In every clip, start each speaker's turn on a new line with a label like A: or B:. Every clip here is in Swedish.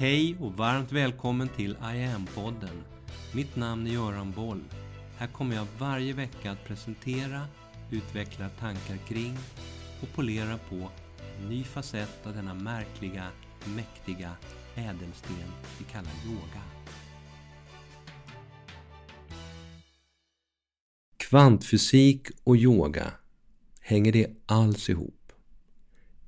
A: Hej och varmt välkommen till I am-podden. Mitt namn är Göran Boll. Här kommer jag varje vecka att presentera, utveckla tankar kring och polera på en ny facett av denna märkliga, mäktiga ädelsten vi kallar yoga. Kvantfysik och yoga, hänger det alls ihop?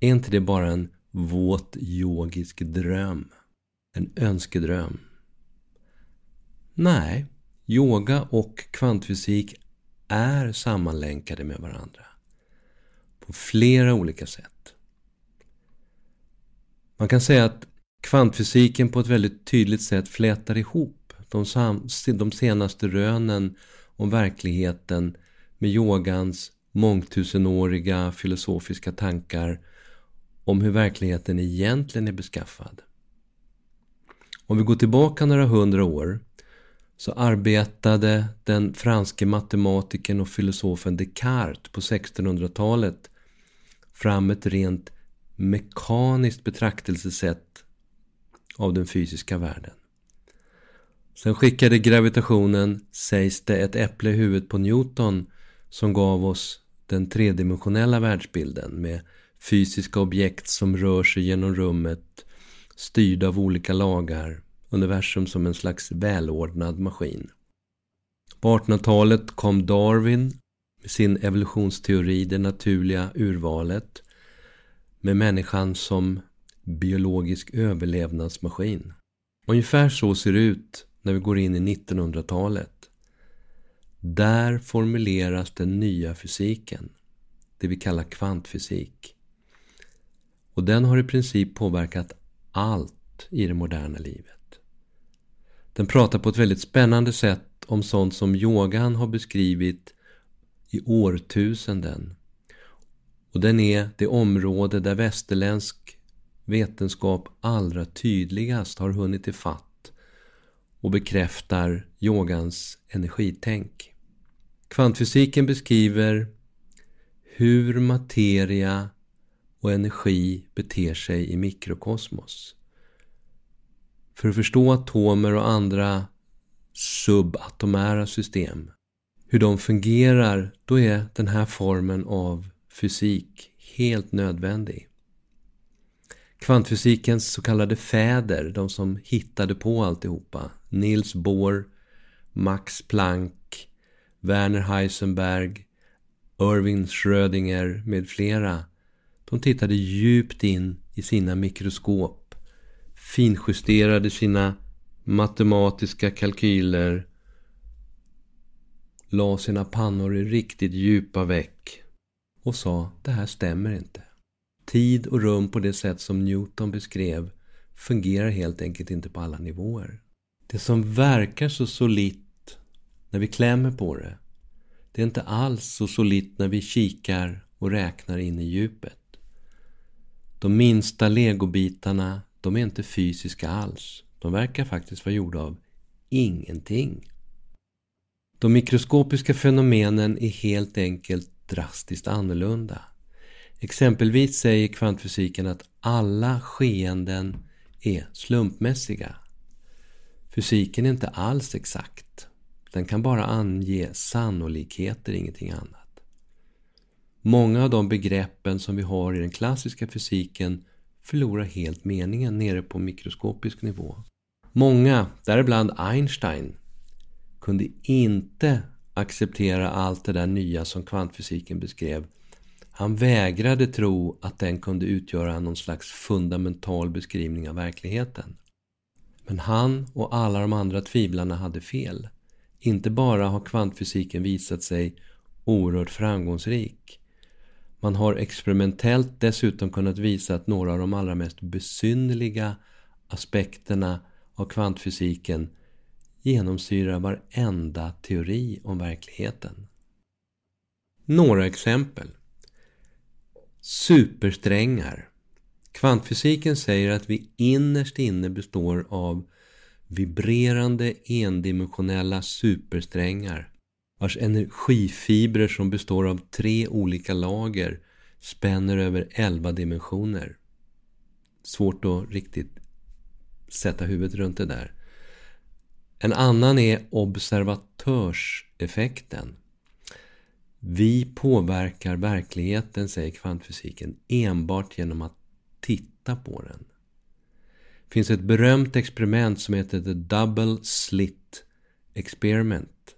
A: Är inte det bara en våt yogisk dröm? En önskedröm? Nej, yoga och kvantfysik är sammanlänkade med varandra. På flera olika sätt. Man kan säga att kvantfysiken på ett väldigt tydligt sätt flätar ihop de, de senaste rönen om verkligheten med yogans mångtusenåriga filosofiska tankar om hur verkligheten egentligen är beskaffad. Om vi går tillbaka några hundra år så arbetade den franske matematikern och filosofen Descartes på 1600-talet fram ett rent mekaniskt betraktelsesätt av den fysiska världen. Sen skickade gravitationen, sägs det, ett äpple i huvudet på Newton som gav oss den tredimensionella världsbilden med fysiska objekt som rör sig genom rummet styrda av olika lagar, universum som en slags välordnad maskin. På 1800-talet kom Darwin med sin evolutionsteori, det naturliga urvalet, med människan som biologisk överlevnadsmaskin. Ungefär så ser det ut när vi går in i 1900-talet. Där formuleras den nya fysiken, det vi kallar kvantfysik. Och den har i princip påverkat allt i det moderna livet. Den pratar på ett väldigt spännande sätt om sånt som yogan har beskrivit i årtusenden. Och den är det område där västerländsk vetenskap allra tydligast har hunnit ifatt och bekräftar yogans energitänk. Kvantfysiken beskriver hur materia och energi beter sig i mikrokosmos. För att förstå atomer och andra subatomära system, hur de fungerar, då är den här formen av fysik helt nödvändig. Kvantfysikens så kallade fäder, de som hittade på alltihopa, Niels Bohr, Max Planck, Werner Heisenberg, Irving Schrödinger med flera, de tittade djupt in i sina mikroskop, finjusterade sina matematiska kalkyler, la sina pannor i riktigt djupa veck och sa det här stämmer inte. Tid och rum på det sätt som Newton beskrev fungerar helt enkelt inte på alla nivåer. Det som verkar så solitt när vi klämmer på det, det är inte alls så solitt när vi kikar och räknar in i djupet. De minsta legobitarna, de är inte fysiska alls. De verkar faktiskt vara gjorda av ingenting. De mikroskopiska fenomenen är helt enkelt drastiskt annorlunda. Exempelvis säger kvantfysiken att alla skeenden är slumpmässiga. Fysiken är inte alls exakt. Den kan bara ange sannolikheter, ingenting annat. Många av de begreppen som vi har i den klassiska fysiken förlorar helt meningen nere på mikroskopisk nivå. Många, däribland Einstein, kunde inte acceptera allt det där nya som kvantfysiken beskrev. Han vägrade tro att den kunde utgöra någon slags fundamental beskrivning av verkligheten. Men han och alla de andra tvivlarna hade fel. Inte bara har kvantfysiken visat sig oerhört framgångsrik man har experimentellt dessutom kunnat visa att några av de allra mest besynnerliga aspekterna av kvantfysiken genomsyrar varenda teori om verkligheten. Några exempel. Supersträngar. Kvantfysiken säger att vi innerst inne består av vibrerande endimensionella supersträngar vars energifibrer som består av tre olika lager spänner över elva dimensioner. Svårt att riktigt sätta huvudet runt det där. En annan är observatörseffekten. Vi påverkar verkligheten, säger kvantfysiken, enbart genom att titta på den. Det finns ett berömt experiment som heter The Double Slit Experiment.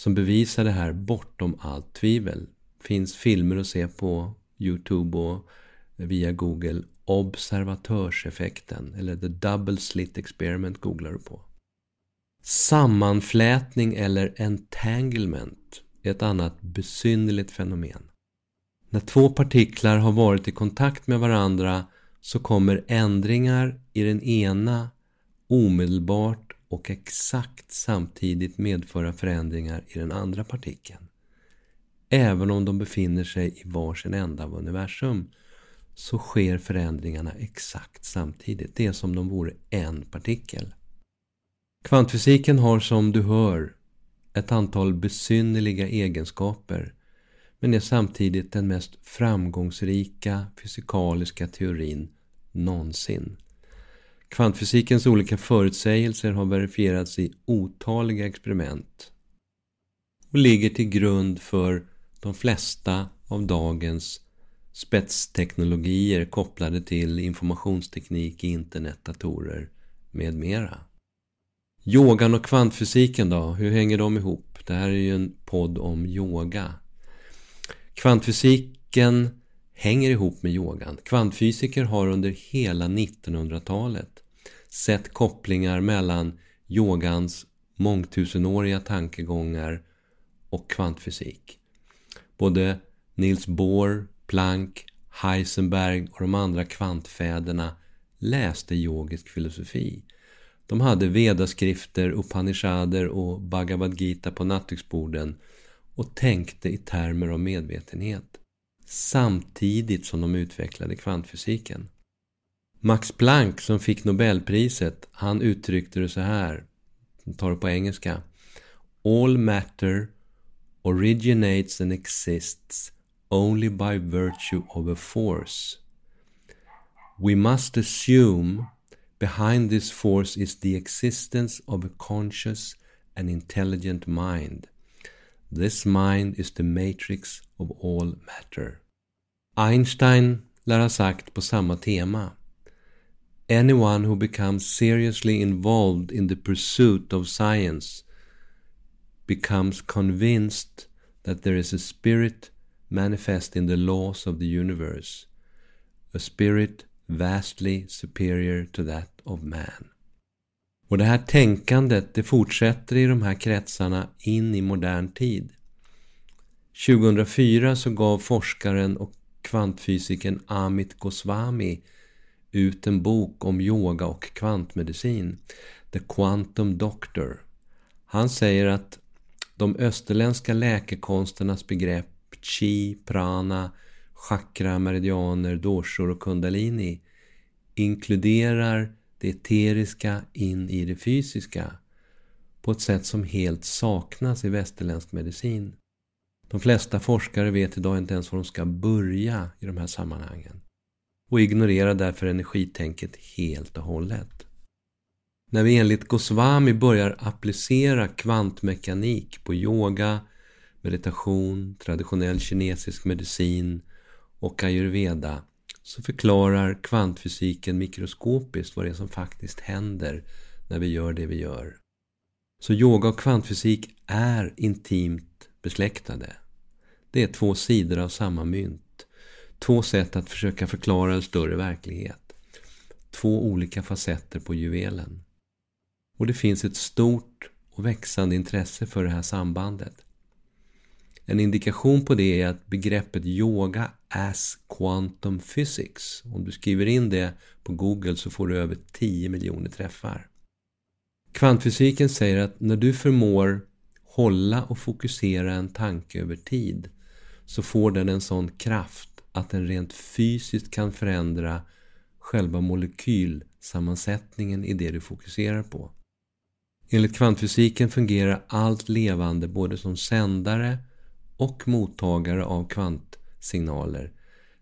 A: Som bevisar det här bortom allt tvivel. Finns filmer att se på Youtube och via Google. Observatörseffekten, eller The Double Slit Experiment googlar du på. Sammanflätning eller entanglement är ett annat besynnerligt fenomen. När två partiklar har varit i kontakt med varandra så kommer ändringar i den ena omedelbart och exakt samtidigt medföra förändringar i den andra partikeln. Även om de befinner sig i varsin ända av universum så sker förändringarna exakt samtidigt. Det är som om de vore en partikel. Kvantfysiken har som du hör ett antal besynnerliga egenskaper men är samtidigt den mest framgångsrika fysikaliska teorin någonsin. Kvantfysikens olika förutsägelser har verifierats i otaliga experiment och ligger till grund för de flesta av dagens spetsteknologier kopplade till informationsteknik, internet, datorer med mera. Yogan och kvantfysiken då, hur hänger de ihop? Det här är ju en podd om yoga. Kvantfysiken hänger ihop med yogan. Kvantfysiker har under hela 1900-talet sett kopplingar mellan yogans mångtusenåriga tankegångar och kvantfysik. Både Niels Bohr, Planck, Heisenberg och de andra kvantfäderna läste yogisk filosofi. De hade vedaskrifter, upanishader och Bhagavad Gita på nattduksborden och tänkte i termer av medvetenhet samtidigt som de utvecklade kvantfysiken. Max Planck som fick Nobelpriset, han uttryckte det så här, jag tar det på engelska. All matter originates and exists only by virtue of a force. We must assume behind this force is the existence of a conscious and intelligent mind. This mind is the matrix of all matter. Einstein lär ha sagt på samma tema. Anyone who becomes seriously involved in the pursuit of science becomes convinced that there is a spirit manifest in the laws of the universe, a spirit vastly superior to that of man. Och det här tänkandet det fortsätter i de här kretsarna in i modern tid. 2004 så gav forskaren och kvantfysikern Amit Goswami ut en bok om yoga och kvantmedicin, The Quantum Doctor. Han säger att de österländska läkekonsternas begrepp chi, prana, chakra, meridianer, doshor och kundalini inkluderar det eteriska in i det fysiska på ett sätt som helt saknas i västerländsk medicin. De flesta forskare vet idag inte ens var de ska börja i de här sammanhangen och ignorerar därför energitänket helt och hållet. När vi enligt Goswami börjar applicera kvantmekanik på yoga, meditation, traditionell kinesisk medicin och ayurveda så förklarar kvantfysiken mikroskopiskt vad det är som faktiskt händer när vi gör det vi gör. Så yoga och kvantfysik är intimt besläktade. Det är två sidor av samma mynt. Två sätt att försöka förklara en större verklighet. Två olika facetter på juvelen. Och det finns ett stort och växande intresse för det här sambandet. En indikation på det är att begreppet yoga as quantum physics. Om du skriver in det på Google så får du över 10 miljoner träffar. Kvantfysiken säger att när du förmår hålla och fokusera en tanke över tid så får den en sån kraft att den rent fysiskt kan förändra själva molekylsammansättningen i det du fokuserar på. Enligt kvantfysiken fungerar allt levande både som sändare och mottagare av kvantsignaler.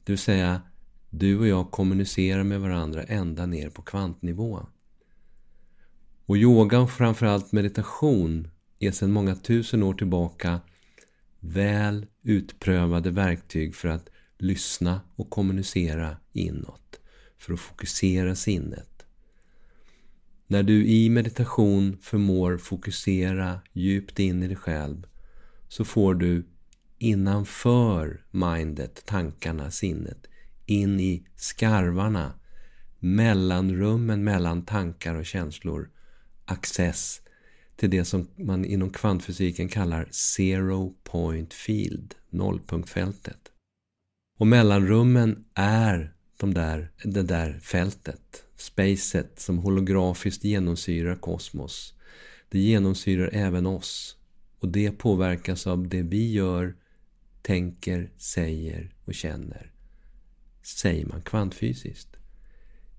A: Det vill säga, du och jag kommunicerar med varandra ända ner på kvantnivå. Och yoga och framförallt meditation är sedan många tusen år tillbaka väl utprövade verktyg för att lyssna och kommunicera inåt. För att fokusera sinnet. När du i meditation förmår fokusera djupt in i dig själv så får du innanför mindet, tankarna, sinnet, in i skarvarna, mellanrummen mellan tankar och känslor, access till det som man inom kvantfysiken kallar zero point field, nollpunktfältet. Och mellanrummen är de där, det där fältet, spacet som holografiskt genomsyrar kosmos. Det genomsyrar även oss. Och det påverkas av det vi gör, tänker, säger och känner. Säger man kvantfysiskt.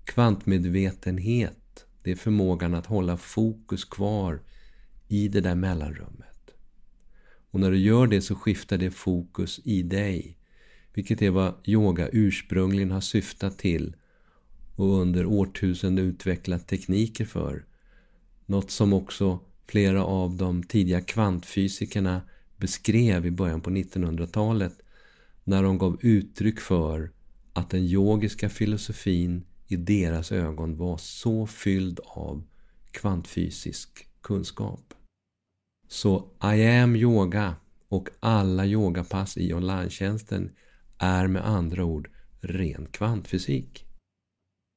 A: Kvantmedvetenhet, det är förmågan att hålla fokus kvar i det där mellanrummet. Och när du gör det så skiftar det fokus i dig. Vilket är vad yoga ursprungligen har syftat till och under årtusenden utvecklat tekniker för. Något som också flera av de tidiga kvantfysikerna beskrev i början på 1900-talet när de gav uttryck för att den yogiska filosofin i deras ögon var så fylld av kvantfysisk kunskap. Så I am yoga och alla yogapass i online är med andra ord ren kvantfysik.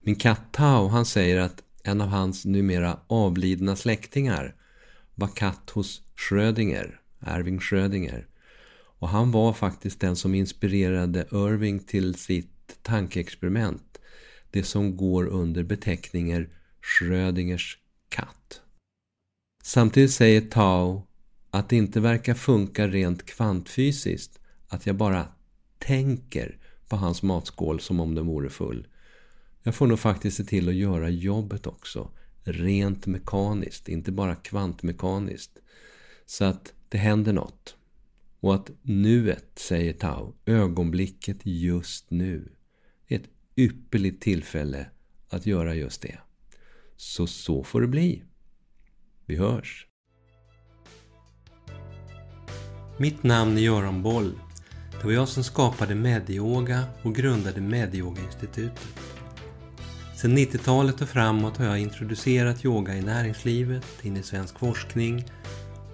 A: Min katt Tao han säger att en av hans numera avlidna släktingar var katt hos Schrödinger, Erwin Schrödinger. Och han var faktiskt den som inspirerade Irving till sitt tankeexperiment. Det som går under beteckningen Schrödingers katt. Samtidigt säger Tao att det inte verkar funka rent kvantfysiskt. Att jag bara tänker på hans matskål som om den vore full. Jag får nog faktiskt se till att göra jobbet också. Rent mekaniskt, inte bara kvantmekaniskt. Så att det händer något. Och att nuet, säger Tao, ögonblicket just nu, är ett ypperligt tillfälle att göra just det. Så så får det bli. Vi hörs! Mitt namn är Göran Boll. Det var jag som skapade Medyoga och grundade Medyoga-institutet. Sedan 90-talet och framåt har jag introducerat yoga i näringslivet, in i svensk forskning